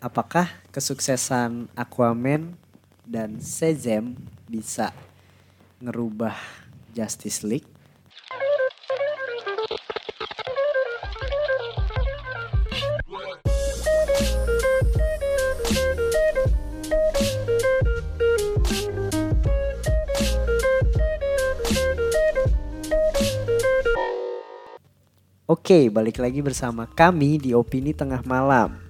apakah kesuksesan Aquaman dan Shazam bisa ngerubah Justice League? Oke, balik lagi bersama kami di Opini Tengah Malam.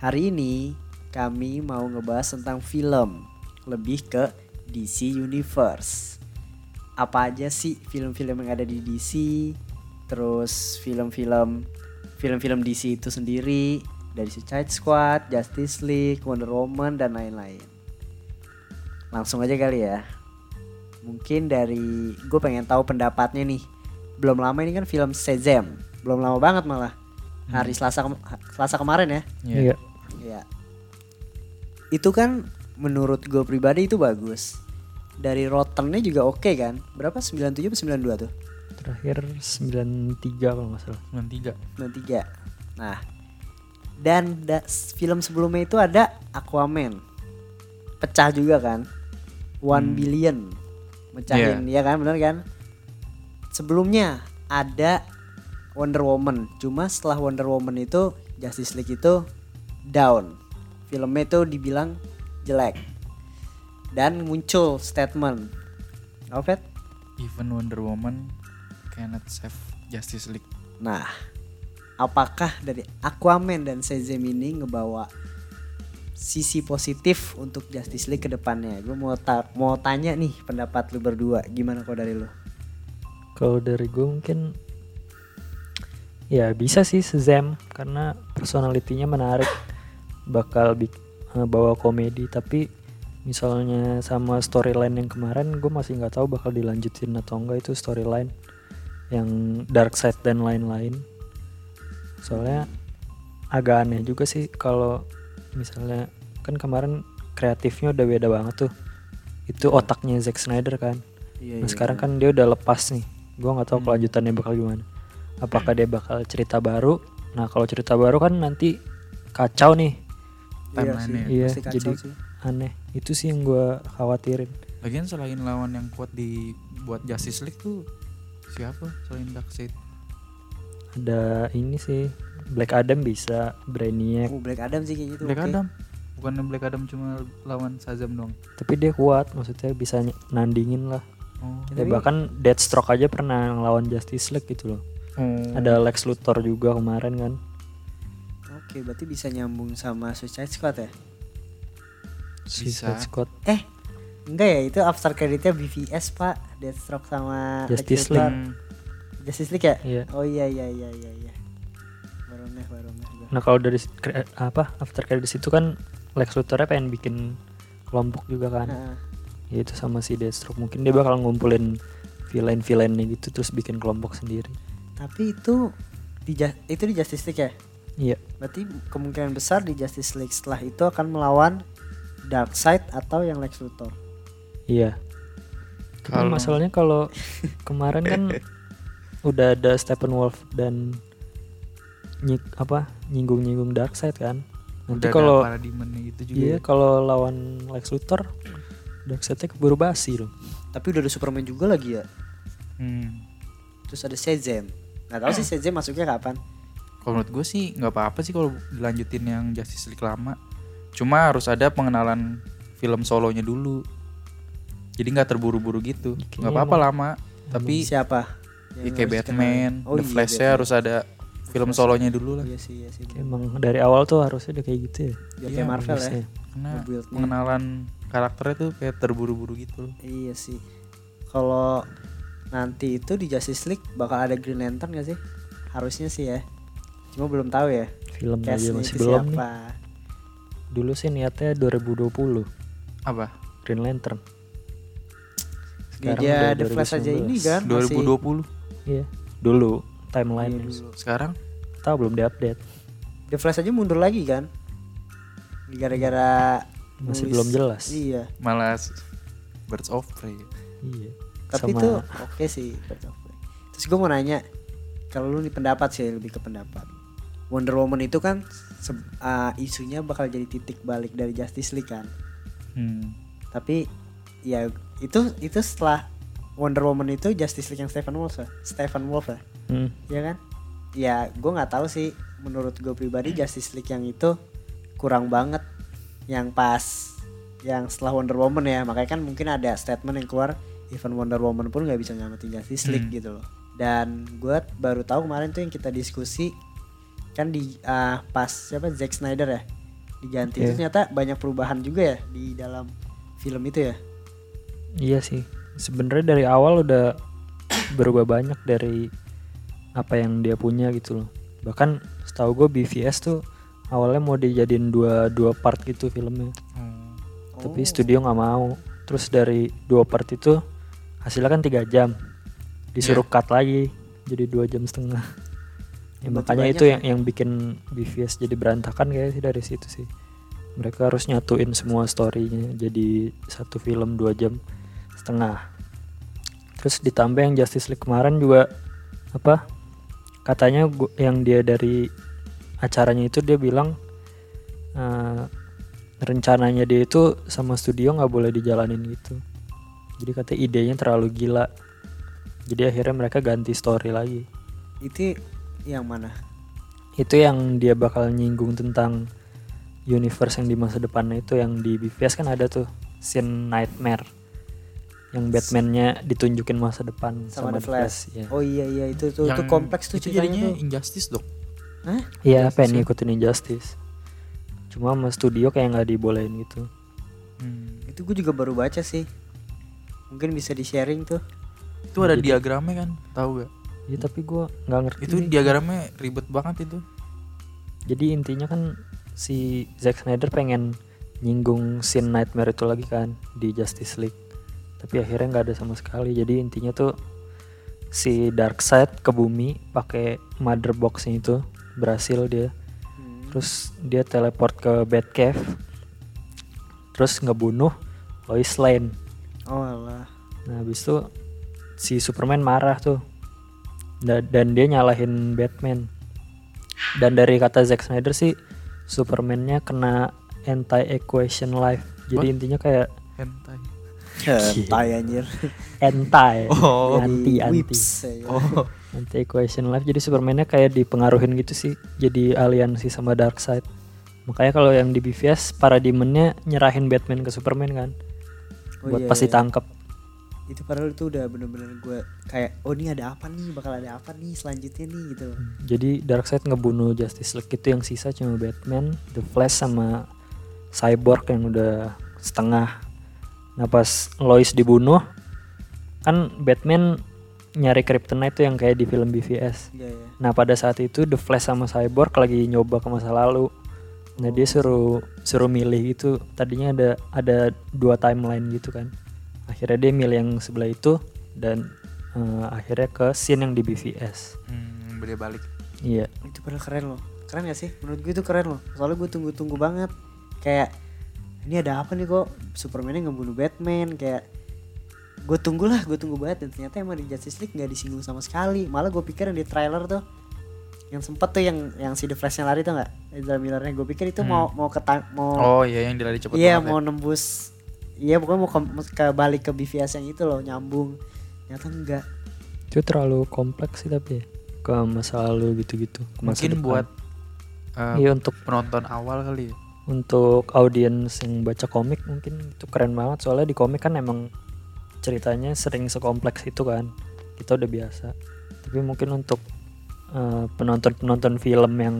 Hari ini kami mau ngebahas tentang film, lebih ke DC Universe. Apa aja sih film-film yang ada di DC? Terus film-film film-film DC itu sendiri dari Suicide Squad, Justice League, Wonder Woman dan lain-lain. Langsung aja kali ya. Mungkin dari gue pengen tahu pendapatnya nih belum lama ini kan film Shazam belum lama banget malah hari Selasa kem- Selasa kemarin ya Iya. ya itu kan menurut gue pribadi itu bagus. Dari Rottennya juga oke kan? Berapa? 97 atau 92 tuh? Terakhir 93 kalau nggak salah. 93 93 nah dan da- film sebelumnya itu ada Aquaman. Pecah juga kan? One billion. Mecahin ya kan? Bener kan? Sebelumnya ada Wonder Woman. Cuma setelah Wonder Woman itu Justice League itu down filmnya itu dibilang jelek dan muncul statement. Alfred? Even Wonder Woman cannot save Justice League. Nah, apakah dari Aquaman dan Shazam ini ngebawa sisi positif untuk Justice League ke depannya? Gue mau ta- mau tanya nih pendapat lu berdua, gimana kok dari lu? Kalau dari gue mungkin ya bisa sih Shazam karena personalitinya menarik bakal bik- eh, bawa komedi tapi misalnya sama storyline yang kemarin gue masih nggak tahu bakal dilanjutin atau enggak itu storyline yang dark side dan lain-lain soalnya agak aneh juga sih kalau misalnya kan kemarin kreatifnya udah beda banget tuh itu otaknya Zack Snyder kan Iya, Nah sekarang kan dia udah lepas nih. Gua nggak tahu kelanjutannya bakal gimana. Apakah dia bakal cerita baru? Nah kalau cerita baru kan nanti kacau nih. Timeline-nya. sih, Iya, pasti kacau jadi sih. aneh. Itu sih yang gua khawatirin. Lagian selain lawan yang kuat di buat Justice League tuh siapa selain Darkseid? Ada ini sih Black Adam bisa, Brainiac. Oh, Black Adam sih kayaknya itu. Black oke. Adam. Bukan Black Adam cuma lawan Shazam doang. Tapi dia kuat, maksudnya bisa nandingin lah. Oh. Ya, bahkan Deathstroke aja pernah ngelawan Justice League gitu loh. Oh. Ada Lex Luthor juga kemarin kan. Oke, berarti bisa nyambung sama Suicide Squad ya? Suicide Bisa. Squad. Eh, enggak ya, itu after creditnya BVS, Pak. Deathstroke sama Justice. Hmm, Justice League ya? Iya. Oh iya iya iya iya iya. Baru ngeh, baru gua. Nah kalau dari apa after credits itu kan Lex Luthor pengen bikin kelompok juga kan. Heeh. Ya itu sama si Deathstroke mungkin dia bakal ngumpulin villain-villainnya gitu terus bikin kelompok sendiri. Tapi itu di itu di Justice League ya? Iya. Berarti kemungkinan besar di Justice League setelah itu akan melawan Darkseid atau yang Lex Luthor. Iya. Tapi Kalau- masalahnya kalau kemarin kan udah ada Steppenwolf dan nyik apa nyinggung-nyinggung Darkseid kan. Nanti kalau gitu juga. iya ya. kalau lawan Lex Luthor Darkseidnya keburu basi loh. Tapi udah ada Superman juga lagi ya. Hmm. Terus ada Shazam. Nggak tahu sih Shazam masuknya kapan. Kalau menurut gue sih nggak apa-apa sih kalau dilanjutin yang Justice League lama. Cuma harus ada pengenalan film solonya dulu. Jadi nggak terburu-buru gitu. Nggak apa-apa lama. Tapi Siapa? ya kayak Batman? Oh The iya, Flash-nya Batman. harus ada film solonya dulu lah. Iya sih, iya sih. Emang dari awal tuh harusnya udah kayak gitu ya. Kayak Marvel ya. Harusnya. Karena pengenalan karakternya tuh kayak terburu-buru gitu loh. Iya sih. Kalau nanti itu di Justice League bakal ada Green Lantern gak sih? Harusnya sih ya. Cuma belum tahu ya. Film aja Castnya masih belum nih. siapa? Dulu sih niatnya 2020 Apa? Green Lantern. Sekarang aja udah The Flash aja 2019. ini kan masih 2020. Iya. Dulu Iya, timeline dulu. Sekarang tahu belum diupdate. The Flash aja mundur lagi kan? Gara-gara Masih nulis- belum jelas. Iya. malah Birds of Prey. Iya. Tapi Sama itu oke sih Birds of Prey. Terus gue mau nanya, kalau lu nih pendapat sih lebih ke pendapat. Wonder Woman itu kan ah, isunya bakal jadi titik balik dari Justice League kan. Hmm. Tapi ya itu itu setelah Wonder Woman itu Justice League yang Stephen Wolf ya? Stephen Wolf ya, Hmm. ya kan? Ya gue nggak tahu sih. Menurut gue pribadi Justice League yang itu kurang banget. Yang pas yang setelah Wonder Woman ya, makanya kan mungkin ada statement yang keluar even Wonder Woman pun nggak bisa nyelamatin Justice League Hmm. gitu loh. Dan gue baru tahu kemarin tuh yang kita diskusi kan di ah, pas siapa Zack Snyder ya diganti itu Iya. ternyata banyak perubahan juga ya di dalam film itu ya. Iya sih. Sebenarnya dari awal udah berubah banyak dari apa yang dia punya gitu loh. Bahkan setahu gue BVS tuh awalnya mau dijadiin dua dua part gitu filmnya. Oh. Tapi Oh. studio nggak mau. Terus dari dua part itu hasilnya kan tiga jam. Disuruh cut lagi jadi dua jam setengah. Ya, makanya itu ya? yang yang bikin BVS jadi berantakan kayak sih dari situ sih. Mereka harus nyatuin semua storynya jadi satu film dua jam setengah. Terus ditambah yang Justice League kemarin juga apa? Katanya gu- yang dia dari acaranya itu dia bilang eh, rencananya dia itu sama studio nggak boleh dijalanin gitu. Jadi kata idenya terlalu gila. Jadi akhirnya mereka ganti story lagi. Itu yang mana? Itu yang dia bakal nyinggung tentang universe yang di masa depannya itu yang di BVS kan ada tuh scene Nightmare yang Batman-nya ditunjukin masa depan Sama, sama, The Flash. ya. Oh iya iya itu tuh itu Yang kompleks tuh itu ceritanya jadinya tuh. injustice dok. Hah? Iya, pengen ngikutin Injustice. Cuma sama studio kayak nggak dibolehin gitu. Hmm. Itu gue juga baru baca sih. Mungkin bisa di sharing tuh. Itu ada Jadi- diagramnya kan, tahu gak? Ya tapi gua nggak ngerti. Itu nih. diagramnya ribet banget itu. Jadi intinya kan si Zack Snyder pengen nyinggung scene Nightmare itu lagi kan di Justice League. Tapi akhirnya nggak ada sama sekali. Jadi intinya tuh si Darkseid ke bumi pakai mother box-nya itu berhasil dia. Hmm. Terus dia teleport ke Batcave. Terus ngebunuh Lois Lane. Oh alah. Nah habis itu si Superman marah tuh dan dia nyalahin Batman. Dan dari kata Zack Snyder sih Supermannya kena anti-equation life. Jadi What? intinya kayak Hentai. Tai anjir. anti, Oh. anti, anti, whips, ya. Oh. anti-equation life. Jadi Supermannya kayak dipengaruhin gitu sih. Jadi aliansi sama Darkseid. Makanya kalau yang di BVS paradigmennya nyerahin Batman ke Superman kan, Oh buat iya, pasti iya. tangkap. Itu padahal itu udah bener-bener gue kayak oh ini ada apa nih bakal ada apa nih selanjutnya nih gitu. Jadi Darkseid ngebunuh Justice League itu yang sisa cuma Batman, The Flash sama Cyborg yang udah setengah. Nah pas Lois dibunuh, kan Batman nyari Kryptonite tuh yang kayak di film BVS. Iya ya. Nah pada saat itu The Flash sama Cyborg lagi nyoba ke masa lalu. Nah dia suruh suruh milih gitu. Tadinya ada ada dua timeline gitu kan. Akhirnya dia milih yang sebelah itu dan eh, akhirnya ke scene yang di BVS. Hmm, beda balik. Iya. Itu padahal keren loh. Keren gak sih? Menurut gue itu keren loh. Soalnya gue tunggu-tunggu banget. Kayak ini ada apa nih kok Supermannya ngebunuh Batman kayak gue tunggulah gue tunggu banget dan ternyata emang di Justice League nggak disinggung sama sekali malah gue pikir yang di trailer tuh yang sempet tuh yang yang si The Flashnya lari tuh nggak Ezra Millernya gue pikir itu mau mau ke mau Oh iya yang dilari cepet iya banget mau ya. nembus iya pokoknya mau ke, ke balik ke BVS yang itu loh nyambung ternyata enggak Itu terlalu kompleks sih tapi ya. Ke masa lalu gitu-gitu. ke masa Mungkin depan. buat uh, Iya untuk penonton awal kali ya. untuk audiens yang baca komik mungkin itu keren banget soalnya di komik kan emang ceritanya sering sekompleks itu kan kita udah biasa tapi mungkin untuk eh, penonton-penonton film yang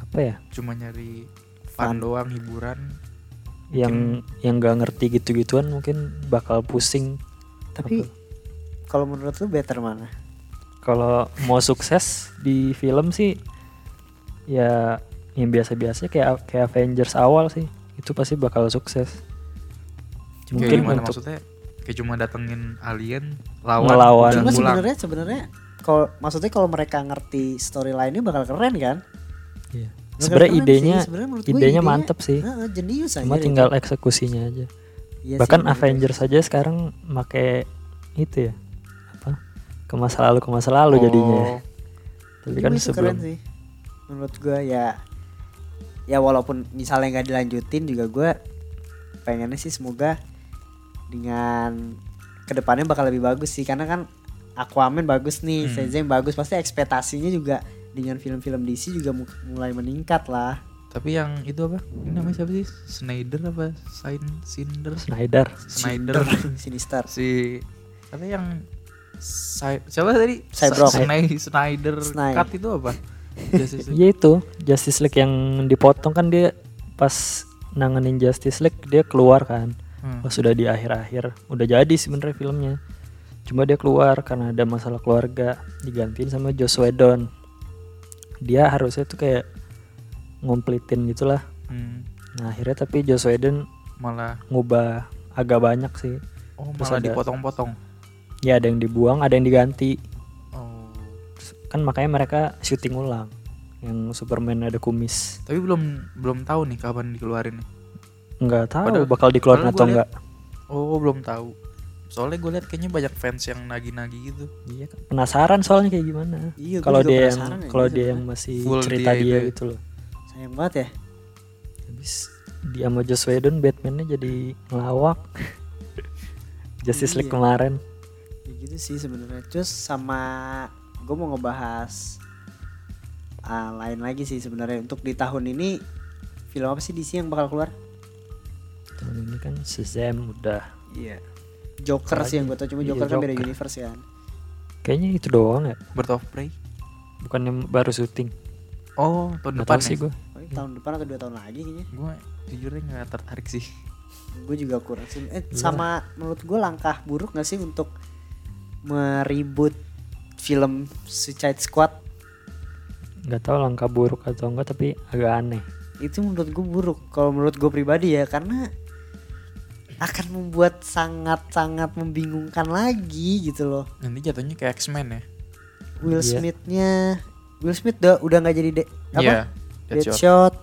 apa ya Cuma nyari Fun. fun doang hiburan. Yang yang gak ngerti gitu-gituan mungkin bakal pusing tapi kalau menurut lu better mana kalau mau sukses di film sih ya yang biasa-biasa kayak kayak Avengers awal sih itu pasti bakal sukses Kayak mungkin gimana untuk maksudnya? Kayak cuma datengin alien lawan Ngelawan. udah cuma pulang. sebenarnya sebenarnya kalau maksudnya kalau mereka ngerti storyline-nya bakal keren kan Iya. Sebenarnya idenya sih, gue idenya mantep sih Heeh, jenius aja cuma itu. tinggal eksekusinya aja Iya bahkan sih. Avengers saja sekarang make itu ya apa ke masa lalu ke masa lalu jadinya Oh, tapi Tapi kan itu sebelum sih menurut gua ya ya walaupun misalnya nggak dilanjutin juga gue pengennya sih semoga dengan ke depannya bakal lebih bagus sih karena kan Aquaman bagus nih, Hmm. Shazam bagus pasti ekspektasinya juga dengan film-film DC juga mu- mulai meningkat lah. Tapi yang itu apa? Ini namanya siapa sih? Snyder apa? Sin Cinder? Snyder Snyder. Sinister. si apa yang Sy- siapa tadi? Cyborg. Sa- Sny- Snyder Sny. Cut itu apa? Justice League. Iya itu Justice League yang dipotong kan dia pas nanganin Justice League dia keluar kan Hmm. pas sudah di akhir-akhir udah jadi sebenarnya filmnya cuma dia keluar karena ada masalah keluarga digantiin sama Joss Whedon dia harusnya tuh kayak ngomplitin gitulah Hmm. nah akhirnya tapi Joss Whedon Malah ngubah agak banyak sih oh Terus malah dipotong-potong. ya ada yang dibuang ada yang diganti Oh. kan makanya mereka syuting ulang yang Superman ada kumis Tapi belum belum tahu nih kapan dikeluarin nih. nggak tahu Padahal- bakal dikeluarin atau enggak Oh, belum tahu. Soalnya gue lihat kayaknya banyak fans yang nagi-nagi gitu. Iya kan. Penasaran soalnya kayak gimana. Iya, gua Kalau juga dia yang penasaran ya, kalau gua dia yang masih Full cerita dia itu dia ya. gitu loh. Sayang banget ya. Habis dia sama Joss Whedon Batman-nya jadi ngelawak. Justice League Iya. kemarin. Ya gitu sih sebenarnya. Terus sama gue mau ngebahas ah, lain lagi sih sebenarnya untuk di tahun ini film apa sih DC yang bakal keluar? Tahun ini kan Shazam udah. Iya. Joker sih yang gue tau cuma Iya, Joker kan beda Joker. universe kan. Kayaknya itu doang ya. Bird of Prey. Bukan yang baru syuting. Oh, tahun depan sih ya? gue. Oh, tahun depan atau dua tahun lagi kayaknya. Gue jujurnya nggak tertarik sih. Gue juga kurang sih. Eh Iya. sama menurut gue langkah buruk gak sih untuk meribut film Suicide Squad? Nggak tahu langkah buruk atau enggak tapi agak aneh. itu menurut gue buruk kalau menurut gue pribadi ya karena akan membuat sangat-sangat membingungkan lagi gitu loh Nanti jatuhnya kayak X-Men ya. Will Iya. Smithnya Will Smith udah udah nggak jadi de, apa Iya. Deadshot. Deadshot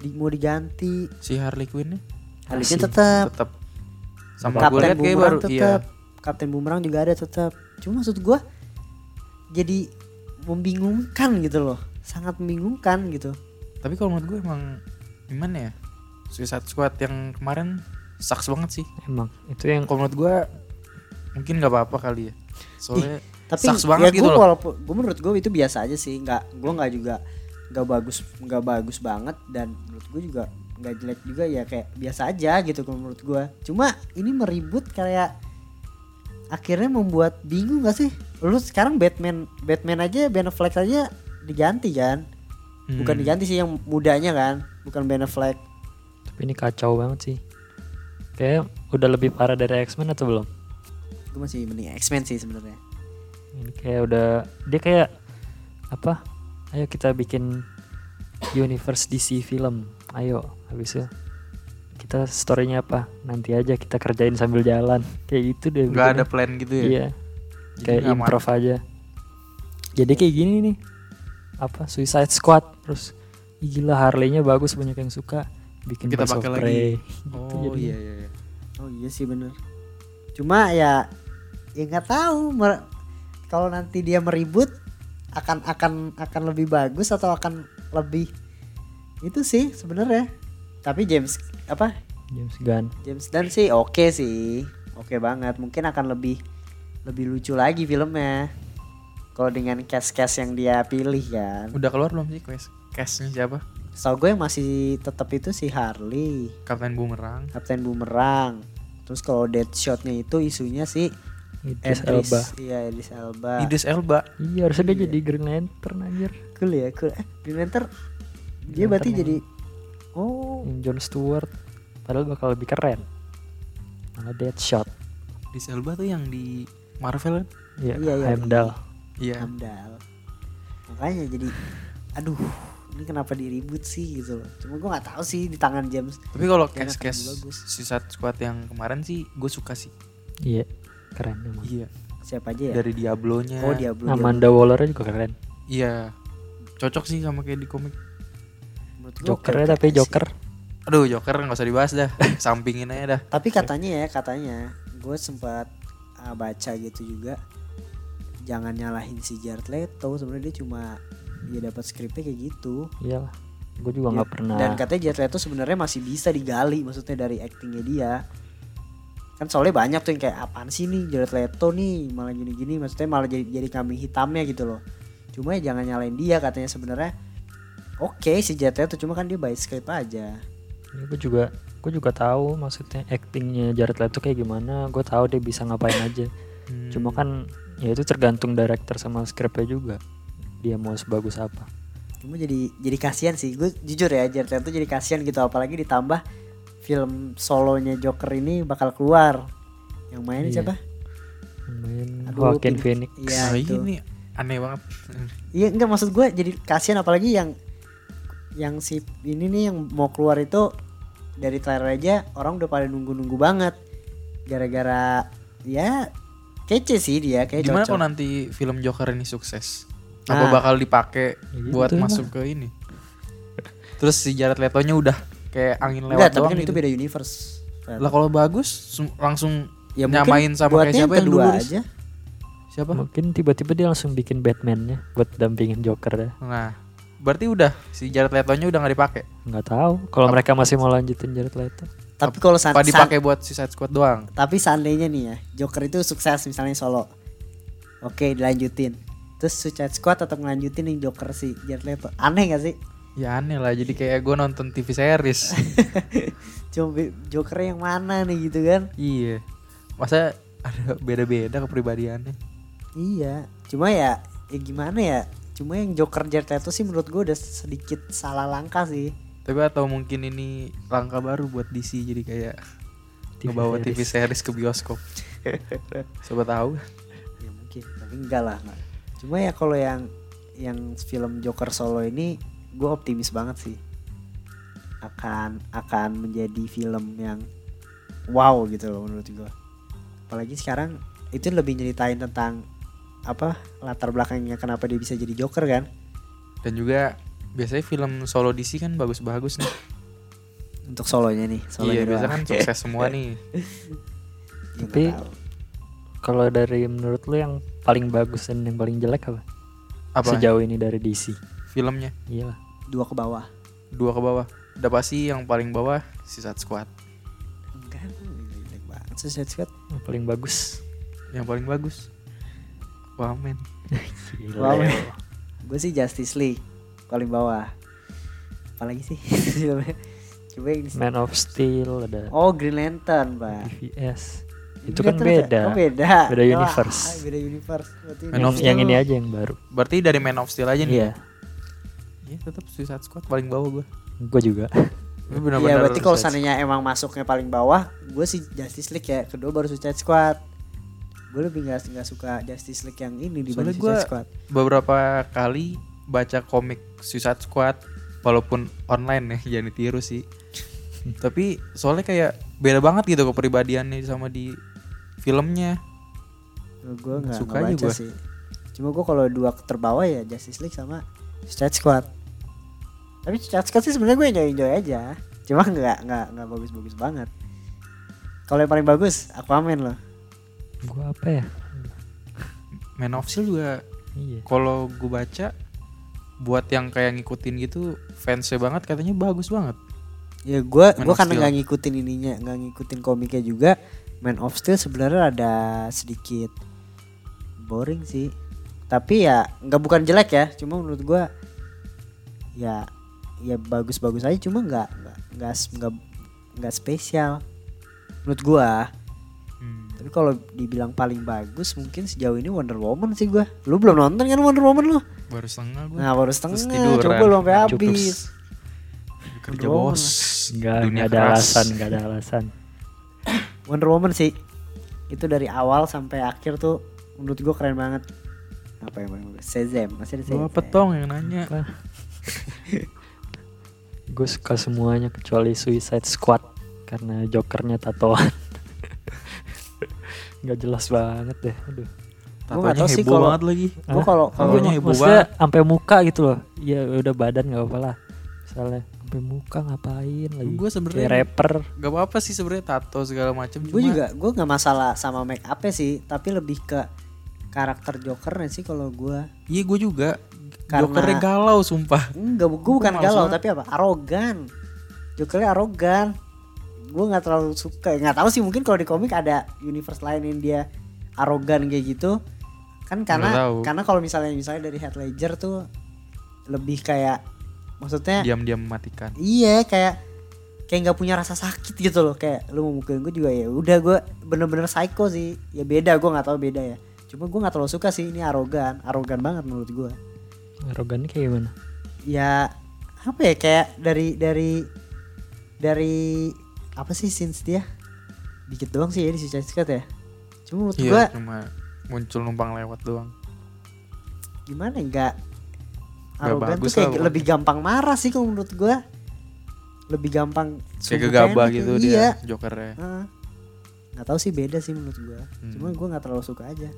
di, mau diganti Si Harley Quinn Harley. Quinn tetap tetap sama gue Kapten kayak Boomerang baru iya. tetap Kapten Boomerang juga ada tetap cuma maksud gue jadi membingungkan gitu loh sangat membingungkan gitu Tapi kalau menurut gue emang gimana ya? Suicide Squad yang kemarin sucks banget sih. Emang itu yang Kalau menurut gue mungkin nggak apa-apa kali ya. Soalnya tapi Sucks banget ya gitu gue loh. walaupun gue menurut gue itu biasa aja sih nggak gue nggak juga nggak bagus nggak bagus banget dan menurut gue juga nggak jelek juga ya kayak biasa aja gitu kalau menurut gue cuma ini meribut kayak akhirnya membuat bingung gak sih lu sekarang Batman Batman aja Ben Affleck aja diganti kan bukan Hmm. diganti sih yang mudanya kan bukan Ben Affleck tapi ini kacau banget sih. Kayak udah lebih parah dari X-Men atau belum? gue masih mending X-Men sih sebenarnya Ini kayak udah dia kayak apa? Ayo kita bikin universe DC film. Ayo, habis itu kita storynya apa? Nanti aja kita kerjain sambil jalan. Kayak gitu deh. nggak ada plan gitu ya. Iya. Jadi Kayak improv aja. Jadi kayak gini nih. Apa Suicide Squad terus "Ih, gila Harley-nya bagus banyak yang suka bikin Kita pakai lagi. Prey. Oh jadinya. iya iya. iya. Oh iya sih bener. Cuma ya ya nggak tahu mer- kalau nanti dia meribut akan akan akan lebih bagus atau akan lebih itu sih sebenarnya. Tapi James apa James Gunn. James Gunn sih oke sih oke banget. Mungkin akan lebih lebih lucu lagi filmnya. Kalau dengan cast-cast yang dia pilih kan. Udah keluar belum sih cast castnya siapa? Setahu gue yang masih tetap itu si Harley, Kapten Boomerang. Kapten Boomerang. Terus kalau Deadshot-nya itu isunya si Idris Elba. Iya Idris Elba. Idris Elba. Iya harusnya dia jadi Green Lantern anjir. Cool ya, cool. Eh, Green Lantern dia berarti jadi Oh, John Stewart padahal bakal lebih keren. Malah Deadshot. Idris Elba tuh yang di Marvel kan? Iya, Iya, iya, Heimdall. Iya. Hamdal. Makanya jadi aduh, ini kenapa diribut sih gitu loh. Cuma gua nggak tahu sih di tangan James. Tapi kalau lebih bagus. Suicide Squad yang kemarin sih gue suka sih. Iya, keren emang. Iya. Siapa aja ya? Dari Diablo-nya. Oh, Diablo. Amanda Waller juga keren. Iya. Cocok sih sama kayak di komik. Menurut Jokernya oke-oke tapi Joker sih. Aduh, Joker nggak usah dibahas dah. Sampingin aja dah. Tapi katanya ya, katanya gue sempat uh, baca gitu juga. Jangan nyalahin si Jared Leto, sebenarnya dia cuma dia dapat skripnya kayak gitu. iyalah. gue juga nggak pernah Dan katanya Jared Leto sebenarnya masih bisa digali maksudnya dari actingnya dia. Kan soalnya banyak tuh yang kayak apaan sih nih Jared Leto nih malah gini-gini maksudnya malah jadi jadi kambing hitamnya gitu loh. Cuma ya jangan nyalain dia katanya sebenarnya. Oke si Jared Leto cuma kan dia by script aja. ya, gue juga gue juga tahu maksudnya actingnya Jared Leto kayak gimana gue tahu dia bisa ngapain aja Hmm. cuma kan ya itu tergantung director sama skripnya juga dia mau sebagus apa Cuma jadi jadi kasihan sih. Gue jujur ya Jared Leto jadi kasihan gitu apalagi ditambah film solonya Joker ini bakal keluar. Yang main Iya. siapa? main Aduh, Joaquin Phoenix Iya Nah, itu. ini aneh banget. Iya enggak maksud gue jadi kasihan apalagi yang yang si ini nih yang mau keluar itu dari trailer aja orang udah pada nunggu-nunggu banget gara-gara ya kece sih dia kayak Gimana cocok. kalau nanti film Joker ini sukses? Nah. Apa bakal dipakai Ya buat gitu masuk ke ini? Terus si Jared Leto-nya udah kayak angin lewat Enggak, tapi doang kan itu gitu. beda universe. Lah kalau bagus langsung ya nyamain sama kayak siapa yang dulu? Aja. Siapa? mungkin tiba-tiba dia langsung bikin Batman-nya buat dampingin Joker ya Nah, berarti udah si Jared Leto-nya udah nggak dipakai. nggak tahu kalau mereka masih mau lanjutin Jared Leto Tapi kalau san- Apa san- dipakai buat Suicide Squad doang? tapi seandainya nih ya Joker itu sukses misalnya solo. Oke, dilanjutin. Terus Suicide Squad tetap ngelanjutin nih Joker si Jared Leto. Aneh gak sih? Ya aneh lah, jadi kayak gue nonton TV series. Cuma be- Joker yang mana nih gitu kan? iya. Masa ada beda-beda kepribadiannya? Iya, cuma ya, ya gimana ya? Cuma yang Joker Jared Leto sih menurut gue udah sedikit salah langkah sih. Tapi atau mungkin ini langkah baru buat DC jadi kayak TV ngebawa TV series. series ke bioskop. Coba tahu. Ya mungkin, tapi enggak lah. Enggak. Cuma ya kalau yang yang film Joker solo ini, gue optimis banget sih. Akan akan menjadi film yang wow gitu loh menurut gue. Apalagi sekarang itu lebih nyeritain tentang apa latar belakangnya kenapa dia bisa jadi Joker kan? Dan juga biasanya film solo DC kan bagus-bagus nih. Untuk solonya nih. Solonya iya, biasa kan sukses semua nih. Tapi- tahu. Kalau dari menurut lu yang paling bagus dan yang paling jelek apa Apa sejauh ini dari DC filmnya? iya lah dua ke bawah. Dua ke bawah. Udah pasti yang paling bawah Suicide Squad. Enggak, jelek banget Suicide Squad. yang paling bagus Yang paling bagus. Wow. ya. Gue sih Justice League paling bawah. Apalagi sih filmnya? Coba Man of Steel ada Oh Green Lantern pak. BVS itu kan Lantern beda Oh beda. Beda Wah, universe. beda universe. Berarti Man yang, of yang Steel. ini aja yang baru Berarti dari Man of Steel aja nih. iya Iya, tetap Suicide Squad paling bawah gue. gue juga Iya berarti kalau seandainya emang masuknya paling bawah, gue sih Justice League ya. Kedua baru Suicide Squad. Gue lebih nggak nggak suka Justice League yang ini dibanding Soalnya gua- Suicide Squad. beberapa kali baca komik Suicide Squad walaupun online ya jangan ditiru sih tapi soalnya kayak beda banget gitu kepribadiannya sama di filmnya Gue nggak Suka aja baca gua. sih. Cuma gue kalau dua terbawah ya Justice League sama Suicide Squad. Tapi Suicide Squad sih sebenarnya gue enjoy enjoy aja. Cuma nggak nggak nggak bagus-bagus banget. Kalau yang paling bagus Aquaman loh. gue apa ya Man of Steel juga iya kalau gue baca buat yang kayak ngikutin gitu fansnya banget katanya bagus banget Ya gue gue karena nggak ngikutin ininya nggak ngikutin komiknya juga. Man of Steel sebenarnya ada sedikit boring sih. Tapi ya nggak bukan jelek ya. Cuma menurut gue ya ya bagus-bagus aja. Cuma nggak nggak nggak nggak spesial. Menurut gue. Hmm. Tapi kalau dibilang paling bagus mungkin sejauh ini Wonder Woman sih gue. Lu belum nonton kan Wonder Woman lu? baru setengah gue Nah baru Terus setengah. tiduran. Coba lu sampai Cukup. habis. kerja bos nggak dunia nggak ada keras. alasan nggak ada alasan Wonder Woman sih. Itu dari awal sampai akhir tuh menurut gue keren banget. Apa yang paling bagus? Shazam. Masih ada Shazam. apa tong yang nanya. Gue suka semuanya kecuali Suicide Squad karena jokernya tatoan. Nggak jelas banget deh aduh. Gua nggak Tatonya tahu sih heboh kalau- banget lagi. gue kalau kalau heboh maksudnya banget. sampai muka gitu loh. Ya udah badan nggak apa-apa lah. Misalnya sampai muka ngapain lagi? Gue sebenarnya kayak rapper. gak apa-apa sih sebenarnya tato segala macam gue juga gue nggak masalah sama make up sih tapi lebih ke karakter Jokernya sih kalau gue Iya gue juga. Jokernya karena galau sumpah. enggak gue bukan galau tapi apa? Arogan. Jokernya arogan. Gue nggak terlalu suka nggak tahu sih mungkin kalau di komik ada universe lain yang dia arogan kayak gitu. Kan karena karena kalau misalnya misalnya dari Heath Ledger tuh lebih kayak maksudnya Diam-diam mematikan. iya kayak kayak nggak punya rasa sakit gitu loh kayak lu mau mukulin gue juga ya udah gue bener-bener psycho sih ya beda gue nggak tahu beda ya cuma gue nggak terlalu suka sih ini arogan arogan banget menurut gue Arogannya kayak gimana? ya apa ya kayak dari dari dari apa sih scenes dia dikit doang sih ya di Suicide Squad ya cuma menurut Iya, gua cuma muncul numpang lewat doang. gimana ya, nggak Nggak arogan tuh bagus kayak lah lebih gampang marah sih kalau menurut gua lebih gampang Kayak gegabah pendek, gitu iya. dia Jokernya. Heeh. nggak tahu sih beda sih menurut gua Hmm. cuma gua nggak terlalu suka aja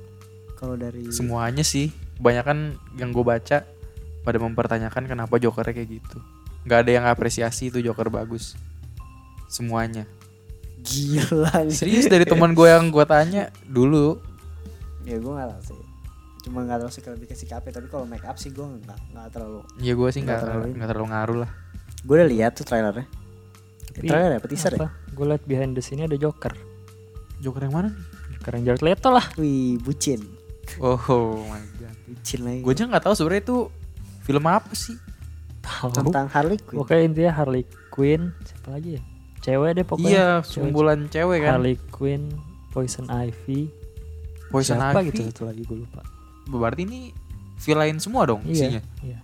kalau dari Semuanya sih, kebanyakan yang gue baca pada mempertanyakan kenapa Jokernya kayak gitu. Nggak ada yang apresiasi itu Joker bagus. Semuanya. gila. Serius dari teman gue yang gue tanya dulu. ya gua nggak tahu sih cuma nggak terlalu lebih ke sikapnya tapi kalau make up sih gua nggak nggak terlalu Ya gue sih nggak terlalu nggak terlalu ngaruh lah. gue udah lihat tuh trailernya Tapi trailer ya apa teaser ya? Gue liat behind the scene ada Joker. Joker yang mana nih? Joker yang Jared Leto lah. wih bucin Oh, my god. bucin lagi Gue aja nggak tahu sebenarnya itu film apa sih. Tahu. tentang Harley Quinn Pokoknya intinya Harley Quinn, siapa lagi ya? Cewek deh pokoknya. Iya, Cewek- sumbulan cewek kan. Harley Quinn, Poison Ivy. Poison siapa Ivy. gitu satu lagi gue lupa. Berarti ini villain semua dong isinya. Iya.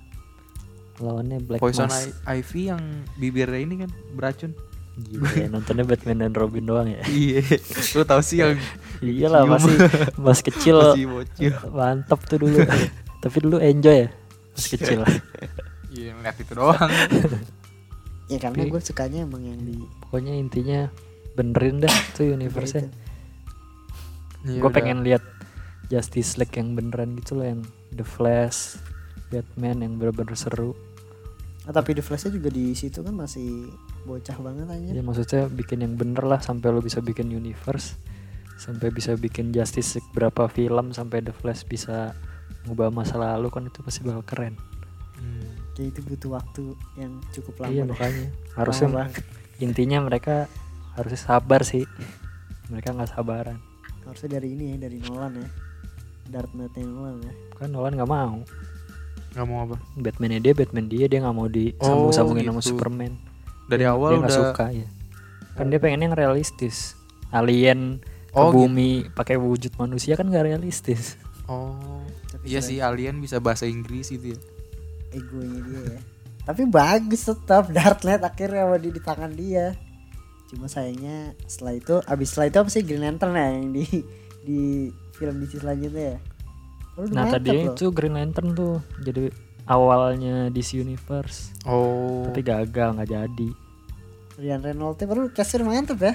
Lawannya Black Poison Mask. I- Ivy yang bibirnya ini kan beracun. Gila ya, nontonnya Batman dan Robin doang ya. Iya. Lu tahu sih yang Iya lah masih mas kecil masih bocil. mantap tuh dulu. Tapi dulu enjoy ya mas kecil. Iya, ngeliat itu doang. ya karena Tapi- gue sukanya emang yang di Pokoknya intinya benerin dah tuh universe-nya. Iya, Gue pengen lihat Justice League yang beneran gitu loh yang The Flash, Batman yang bener-bener seru. Ah, tapi The Flash juga di situ kan masih bocah banget aja Ya maksudnya bikin yang bener lah sampai lo bisa bikin universe, sampai bisa bikin Justice League berapa film sampai The Flash bisa ngubah masa lalu kan itu pasti bakal keren. Hmm. kayak itu butuh waktu yang cukup lama iya makanya Lama harusnya banget. intinya mereka harusnya sabar sih. Mereka nggak sabaran. harusnya dari ini ya dari Nolan ya Dark Knight Nolan ya Kan Nolan nggak mau. Nggak mau apa? Batman dia Batman dia dia nggak mau disambung-sambungin sama gitu. Superman. Dari Dia- awal dia nggak udah suka ya. Kan dia pengen yang realistis. Alien ke Oh, gitu. bumi pakai wujud manusia kan nggak realistis. Oh. Tapi Iya sih alien bisa bahasa Inggris gitu ya. egonya dia ya tapi bagus tetap Dark Knight akhirnya mau di, di tangan dia cuma sayangnya setelah itu abis setelah itu apa sih Green Lantern ya yang di di film DC selanjutnya ya Oh, udah Nah tadi loh. itu Green Lantern tuh jadi awalnya DC Universe Oh. tapi gagal nggak jadi. Ryan Reynolds baru kasir mantep ya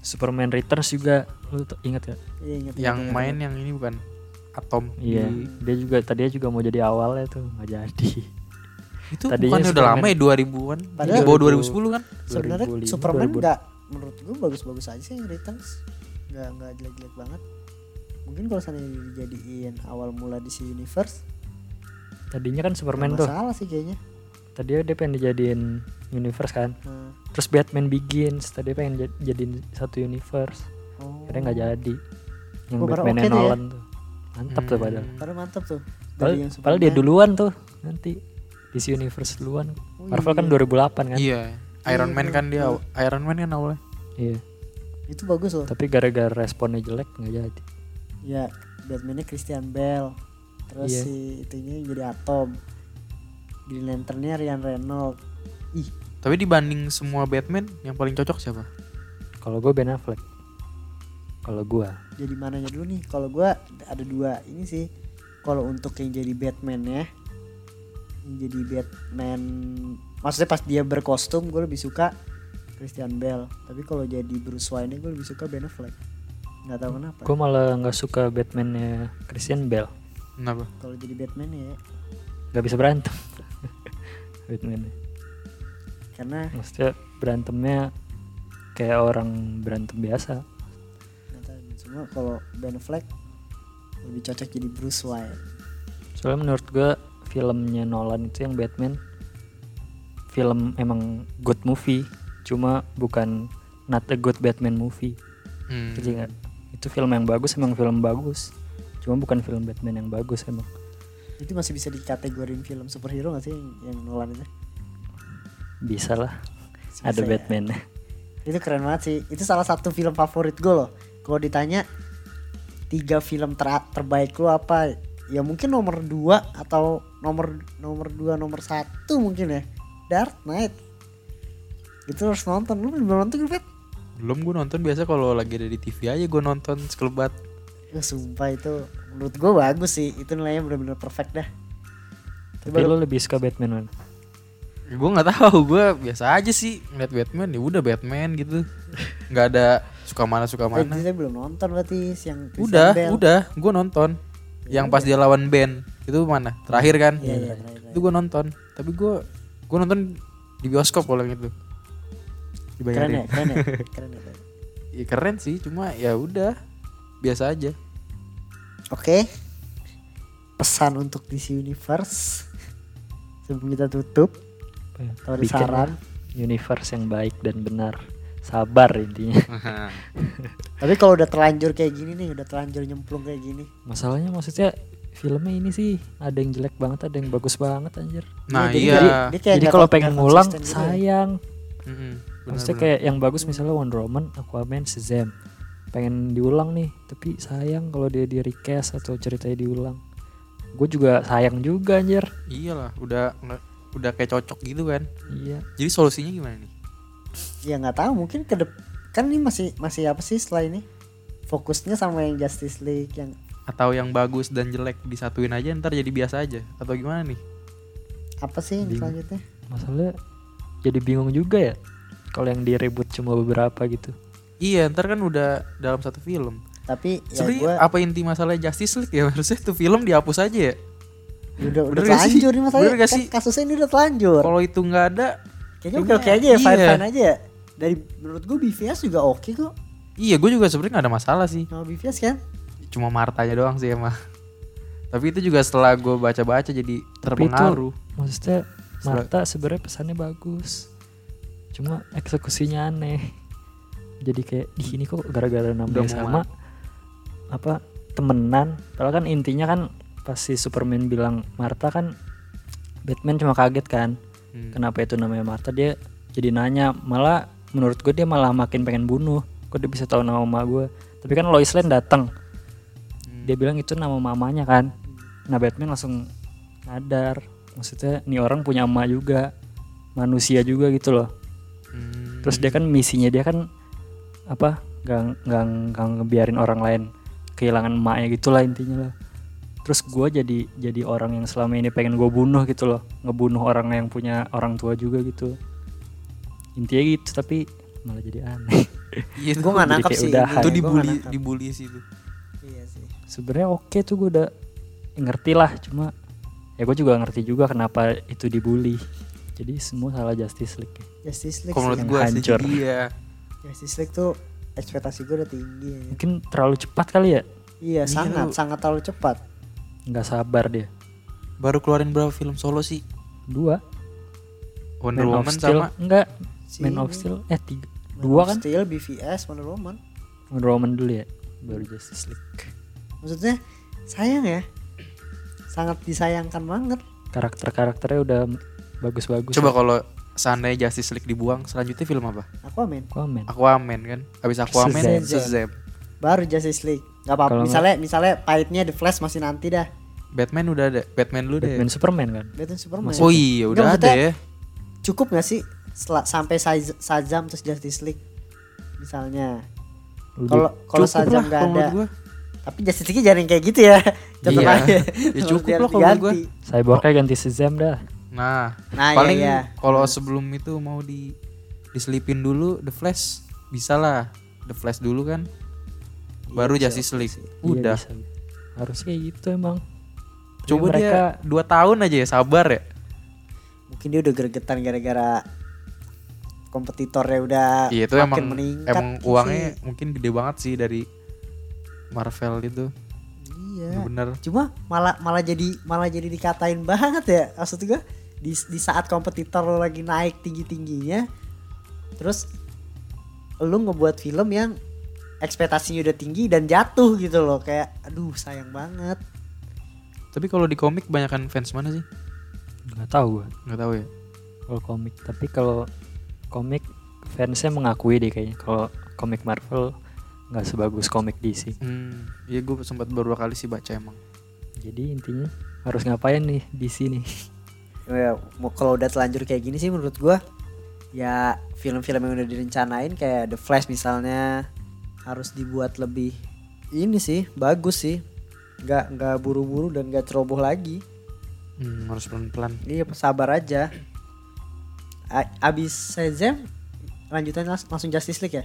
Superman Returns juga lu tuh ingat ya? Iya, ingat, yang ingat, main ingat. yang ini bukan Atom. Iya, dia juga tadinya juga mau jadi awalnya tuh nggak jadi. Itu Tadinya bukannya udah lama ya 2000-an? Padahal- di bawah 2010 kan? sebenarnya 2005, Superman 2000. nggak menurut gue bagus-bagus aja sih yang Returns nggak nggak jelek-jelek banget mungkin kalau seandainya dijadiin awal mula DC Universe Tadinya kan Superman tuh, masalah sih kayaknya tadinya dia pengen dijadiin universe kan. Nah, Terus Batman Begins, tadi pengen jad- jadiin satu universe, oh. akhirnya nggak jadi. Yang Oh, Batman tuh ya? Nolan tuh, mantap tuh Hmm. padahal. Padahal mantap tuh Padahal, yang padahal dia duluan tuh nanti DC Universe duluan. Oh, Marvel kan iya. 2008 kan? Iya. Iron Iya, Man kan dia. Iron Man kan awalnya. Iya. itu bagus loh Tapi gara-gara responnya jelek nggak jadi. Ya Batmannya Christian Bale. Terus Iya. si itunya jadi Atom. Green Lanternnya Ryan Reynolds. Ih. Tapi dibanding semua Batman yang paling cocok siapa? Kalau gue Ben Affleck. Kalau gue, jadi mananya dulu nih? Kalau gua ada dua. Ini sih kalau untuk yang jadi Batman ya. Yang jadi Batman maksudnya pas dia berkostum gue lebih suka Christian Bale. Tapi kalau jadi Bruce Wayne gue lebih suka Ben Affleck nggak tahu kenapa gue malah nggak suka Batmannya Christian Bale. Kenapa? kalau jadi Batman ya Gak bisa berantem. Batman. karena Maksudnya berantemnya kayak orang berantem biasa. nggak cuma kalau Ben Affleck lebih cocok jadi Bruce Wayne Soalnya menurut gue filmnya Nolan itu yang Batman film emang good movie cuma bukan not a good Batman movie Hmm. Ngerti nggak? Itu film yang bagus emang film bagus cuma bukan film Batman yang bagus emang Itu masih bisa dikategorin film superhero gak sih yang, Nolan itu? bisa lah Bisa ada ya. Batman Itu keren banget sih. Itu salah satu film favorit gue loh. Kalau ditanya tiga film ter- terbaik lu apa? Ya mungkin nomor dua atau nomor nomor dua nomor satu mungkin ya. Dark Knight. Itu harus nonton. Lu belum nonton Fit? Belum gue nonton biasa kalau lagi ada di TV aja gue nonton sekelebat. Ya, sumpah itu menurut gue bagus sih. Itu nilainya benar-benar perfect dah. tapi Coba lo lebih suka Batman man Gue nggak tahu, gue biasa aja sih ngeliat Batman ya udah Batman gitu. nggak ada suka mana suka Eh, mana. saya belum nonton berarti yang Christian Udah, Bale. udah, gue nonton. Yang pas dia lawan Ben itu mana? Terakhir kan? Iya, iya, terakhir, Itu gue nonton. Tapi gue gue nonton di bioskop kalau yang itu. Keren Dibayarin. ya, keren ya. Keren ya. Ya, keren sih, cuma ya udah biasa aja. Oke. Pesan untuk DC Universe sebelum kita tutup. Apa ya? Kalau ada saran. universe yang baik dan benar sabar intinya Tapi kalau udah terlanjur kayak gini nih, udah terlanjur nyemplung kayak gini. masalahnya maksudnya filmnya ini sih ada yang jelek banget ada yang bagus banget anjir nah jadi- iya. jadi- kayak jadi nggak kalau pengen ngulang gitu ya. Maksudnya kayak yang bagus misalnya Wonder Woman Aquaman Shazam pengen diulang nih tapi sayang kalau dia di request atau ceritanya diulang gue juga sayang juga anjir iyalah, udah nggak- udah kayak cocok gitu kan. iya Jadi solusinya gimana nih? Ya nggak tahu, mungkin ke kan ini masih masih apa sih setelah ini? Fokusnya sama yang Justice League yang Atau yang bagus dan jelek disatuin aja ntar jadi biasa aja atau gimana nih? apa sih yang Bingung. selanjutnya? masalahnya jadi bingung juga ya kalau yang di reboot cuma beberapa gitu Iya, ntar kan udah dalam satu film. Tapi ya Sebenarnya gue apa inti masalah Justice League ya? Harusnya tuh film dihapus aja ya. udah udah bener sih? telanjur nih masalahnya. Bener gak Kan sih? kasusnya ini udah telanjur. Kalau itu nggak ada, Kayaknya oke oke aja ya, Iya. fine fine aja ya. Dari menurut gue BVS juga oke kok. iya gue juga sebenarnya nggak ada masalah sih. Sama BVS kan? Cuma Martanya doang sih emang. Tapi itu juga setelah gue baca-baca jadi Tapi itu- terpengaruh. maksudnya Setelah- Marta sebenarnya pesannya bagus cuma eksekusinya aneh. Jadi kayak di sini kok gara-gara namanya sama apa temenan. Padahal kan intinya kan pas si Superman bilang Marta kan Batman cuma kaget kan Hmm. kenapa itu namanya Marta dia jadi nanya malah menurut gue dia malah makin pengen bunuh. Kok dia bisa tahu nama mama gue tapi kan Lois Lane datang Hmm. dia bilang itu nama mamanya kan. Nah Batman langsung sadar. Maksudnya nih orang punya emak juga manusia juga gitu loh. Terus dia kan misinya dia kan apa nggak nggak nggak ngebiarin orang lain kehilangan emaknya gitulah intinya lah terus gue jadi jadi orang yang selama ini pengen gue bunuh gitu loh ngebunuh orang yang punya orang tua juga gitu intinya gitu tapi malah jadi aneh Iya, Gue nggak jadi nangkep sih. udahan. ini. itu dibully, dibully sih itu. Iya sih. sebenarnya oke tuh gue udah ngerti lah cuma ya gue juga ngerti juga kenapa itu dibully jadi semua salah Justice League Justice League Kalau menurut sih. yang gue sih hancur. iya. Justice League tuh ekspektasi gue udah tinggi ya. mungkin terlalu cepat kali ya Iya, Iya, sangat lu- sangat terlalu cepat. nggak sabar dia Baru keluarin berapa film solo sih? dua Wonder Man of Woman Steel sama enggak Si Man of Steel eh tiga Man dua of kan Steel, BVS, Wonder Woman. Wonder Woman dulu ya baru Justice League Maksudnya sayang ya. Sangat disayangkan banget. karakter-karakternya udah bagus-bagus Coba ya. kalau seandainya Justice League dibuang, selanjutnya film apa? Aquaman. Aquaman Aquaman kan? Habis Aquaman Shazam. Shazam. Baru Justice League. Gak apa-apa. Misalnya misalnya pahitnya The Flash masih nanti dah. Batman udah ada. Batman dulu deh. Batman Superman kan Batman Superman. Oh iya, Nggak, udah ada maksudnya ya. Cukup gak sih sel- sampai Shazam terus Justice League? Misalnya. Kalau kalau Shazam gak ada. Tapi Justice League yang kayak gitu ya. Tetep Iya. aja. Ya cukup lah kalau gua. diganti. Cyborgnya ganti Shazam dah Nah, Nah, paling iya, iya. kalau sebelum itu mau di diselipin dulu The Flash bisa lah. The Flash dulu kan. Baru Iya, bisa, Justice League. Iya, Udah. bisa. harusnya kayak gitu emang Tapi Coba mereka dia dua tahun aja ya sabar ya. Mungkin dia udah gregetan gara-gara kompetitornya udah Iya itu makin emang meningkat emang sih. uangnya mungkin gede banget sih dari Marvel itu. Iya. bener Cuma malah malah jadi malah jadi dikatain banget ya. Maksud gue di di saat kompetitor lo lagi naik tinggi-tingginya terus lu ngebuat film yang ekspektasinya udah tinggi dan jatuh gitu loh kayak aduh sayang banget. tapi kalau di komik banyakan fans mana sih? Nggak tahu gue nggak tahu ya? Kalau komik tapi kalau komik fansnya mengakui deh kayaknya. Kalau komik Marvel nggak sebagus komik DC hmm iya gue sempat beberapa kali sih baca emang. Jadi intinya harus ngapain nih DC nih Ya, mau kalau udah telanjur kayak gini sih menurut gua ya film-film yang udah direncanain kayak The Flash misalnya harus dibuat lebih ini sih bagus sih. Nggak nggak buru-buru dan nggak ceroboh lagi. Hmm, harus pelan-pelan. Iya sabar aja. A- abis Shazam lanjutannya las- langsung Justice League ya?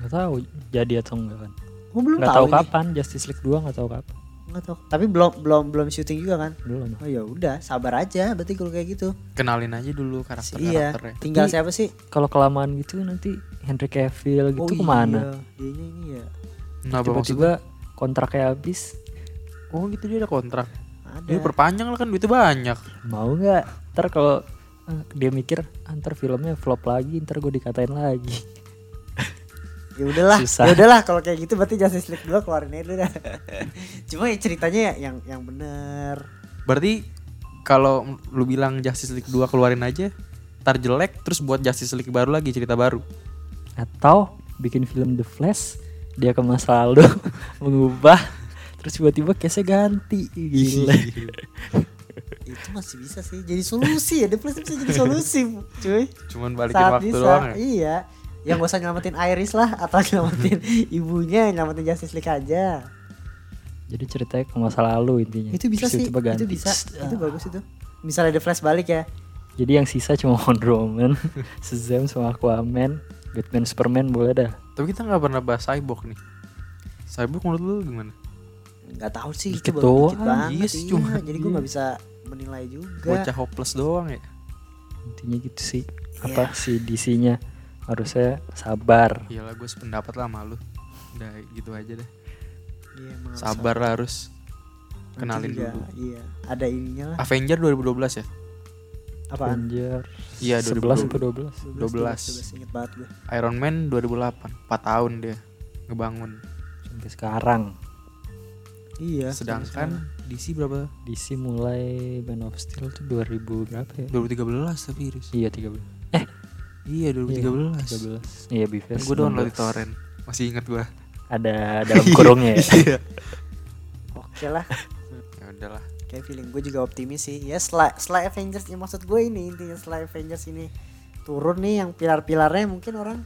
Nggak tahu jadi atau enggak kan? Oh, belum nggak tahu ini. kapan Justice League 2 nggak tahu kapan nggak tahu tapi belum belum belum syuting juga kan? Belum. Oh ya udah sabar aja. Berarti kalau kayak gitu. Kenalin aja dulu karakter iya. Karakternya tinggal Tapi- siapa sih? Kalau kelamaan gitu nanti Henry Cavill gitu oh ke mana? Iya dianya ini ya. Nah, tiba-tiba kontraknya habis. Oh gitu dia ada kontrak. Ada. Dia perpanjang lah kan duitnya banyak. Mau nggak? Ntar kalau eh, dia mikir "Ah, ntar filmnya flop lagi ntar gue dikatain lagi ya udahlah ya udahlah kalau kayak gitu berarti Justice League 2 keluarin aja dulu dah. Cuma ya ceritanya ya yang yang bener. Berarti kalau lu bilang Justice League 2 keluarin aja tar jelek terus buat Justice League baru lagi cerita baru. Atau bikin film The Flash dia ke masa lalu mengubah terus tiba-tiba case ganti. Gila. Itu masih bisa sih jadi solusi ya The Flash bisa jadi solusi cuy. Cuman balikin saat waktu bisa. doang ya? Iya yang gak usah nyelamatin Iris lah atau nyelamatin ibunya nyelamatin Justice League aja. Jadi ceritanya ke masa lalu intinya. Itu bisa Terus sih itu ganti. bisa. Tss, itu ah. bagus itu. Misalnya The Flash balik ya. Jadi yang sisa cuma Wonder Woman Shazam sama Aquaman Batman Superman boleh dah. Tapi kita nggak pernah bahas Cyborg nih. Cyborg menurut lu gimana? Nggak tahu sih Dikit itu baru dikit doang, banget iya sih, iya. cuma jadi gue iya. nggak bisa menilai juga. Bocah hopeless doang ya. Intinya gitu sih. Iya. apa si DC-nya harusnya sabar. Iyalah gue sependapat lah sama lu. Udah gitu aja deh. Iya, harus sabar lah harus kenalin juga, dulu. iya ada ininya lah. Avenger 2012 ya? Apaan? Avenger Iya, 11 2012. sampai 12. 12 12 inget banget gue Iron Man 2008 4 tahun dia ngebangun. Sampai sekarang. Iya. Sedangkan DC berapa? DC mulai Man of Steel tuh 2000 berapa ya? 2013 tapi Riz. iya 13 iya 2013 13 iya Bifes. Gue download di torrent. Masih inget gue ada dalam kurungnya ya? iya. Oke lah. Ya udahlah. Kayak feeling gue juga optimis sih. Ya setelah setelah Avengers ya maksud gue ini intinya setelah Avengers ini turun nih yang pilar-pilarnya mungkin orang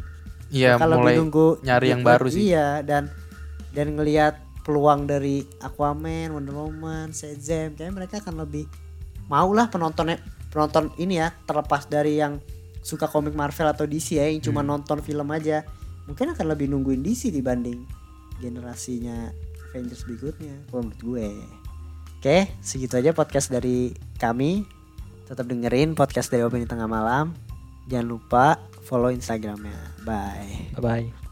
iya bakal lebih mulai nunggu nyari yang baru sih. Iya dan dan ngelihat peluang dari Aquaman, Wonder Woman, Shazam kayaknya mereka akan lebih mau lah penontonnya penonton ini ya terlepas dari yang suka komik Marvel atau DC ya yang cuma Hmm. nonton film aja mungkin akan lebih nungguin DC dibanding generasinya Avengers berikutnya kalau menurut gue. Oke segitu aja podcast dari kami. Tetap dengerin podcast dari Opini Tengah Malam. Jangan lupa follow Instagramnya. Bye. Bye bye